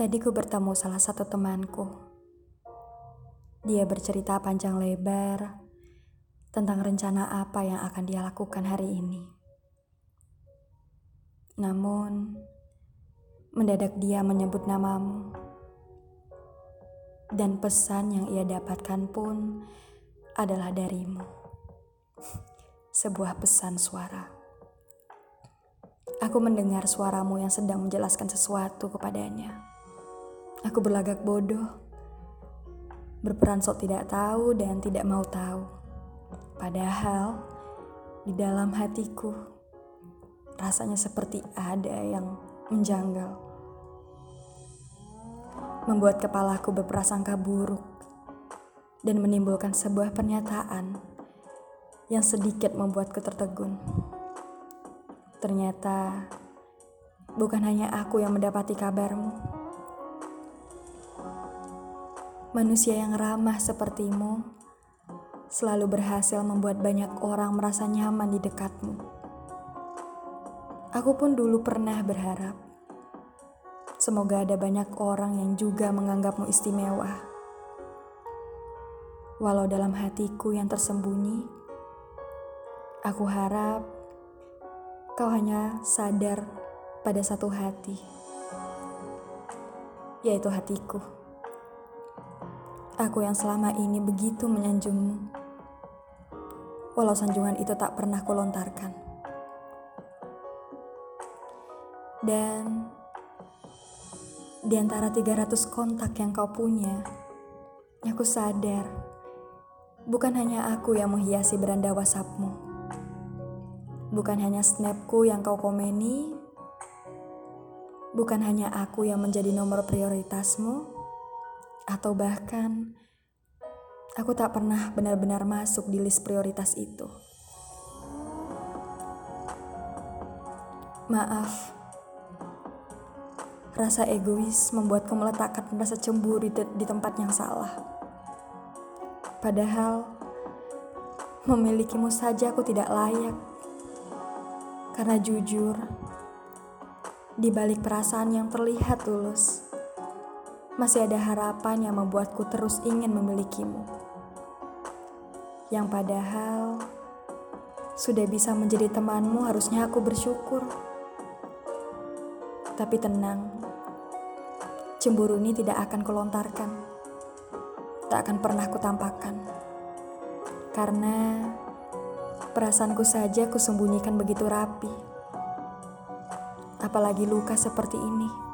Tadi ku bertemu salah satu temanku. Dia bercerita panjang lebar tentang rencana apa yang akan dia lakukan hari ini. Namun, mendadak dia menyebut namamu. Dan pesan yang ia dapatkan pun adalah darimu. Sebuah pesan suara. Aku mendengar suaramu yang sedang menjelaskan sesuatu kepadanya. Aku berlagak bodoh, berperan sok tidak tahu dan tidak mau tahu. Padahal di dalam hatiku rasanya seperti ada yang menjanggal. Membuat kepalaku berprasangka buruk dan menimbulkan sebuah pernyataan yang sedikit membuatku tertegun. Ternyata bukan hanya aku yang mendapati kabarmu. Manusia yang ramah sepertimu selalu berhasil membuat banyak orang merasa nyaman di dekatmu. Aku pun dulu pernah berharap semoga ada banyak orang yang juga menganggapmu istimewa. Walau dalam hatiku yang tersembunyi, aku harap kau hanya sadar pada satu hati, yaitu hatiku. Aku yang selama ini begitu menyanjungmu, walau sanjungan itu tak pernah kulontarkan. Dan di antara 300 kontak yang kau punya, aku sadar bukan hanya aku yang menghiasi beranda WhatsAppmu Bukan hanya snapku yang kau komeni, bukan hanya aku yang menjadi nomor prioritasmu, atau bahkan aku tak pernah benar-benar masuk di list prioritas itu. Maaf, rasa egois membuatku meletakkan rasa cemburu di tempat yang salah. Padahal, memilikimu saja aku tidak layak karena jujur, di balik perasaan yang terlihat tulus, masih ada harapan yang membuatku terus ingin memilikimu. Yang padahal sudah bisa menjadi temanmu, harusnya aku bersyukur. Tapi tenang, cemburu ini tidak akan kulontarkan, tak akan pernah kutampakkan, karena Perasaanku saja kusembunyikan begitu rapi. Apalagi luka seperti ini.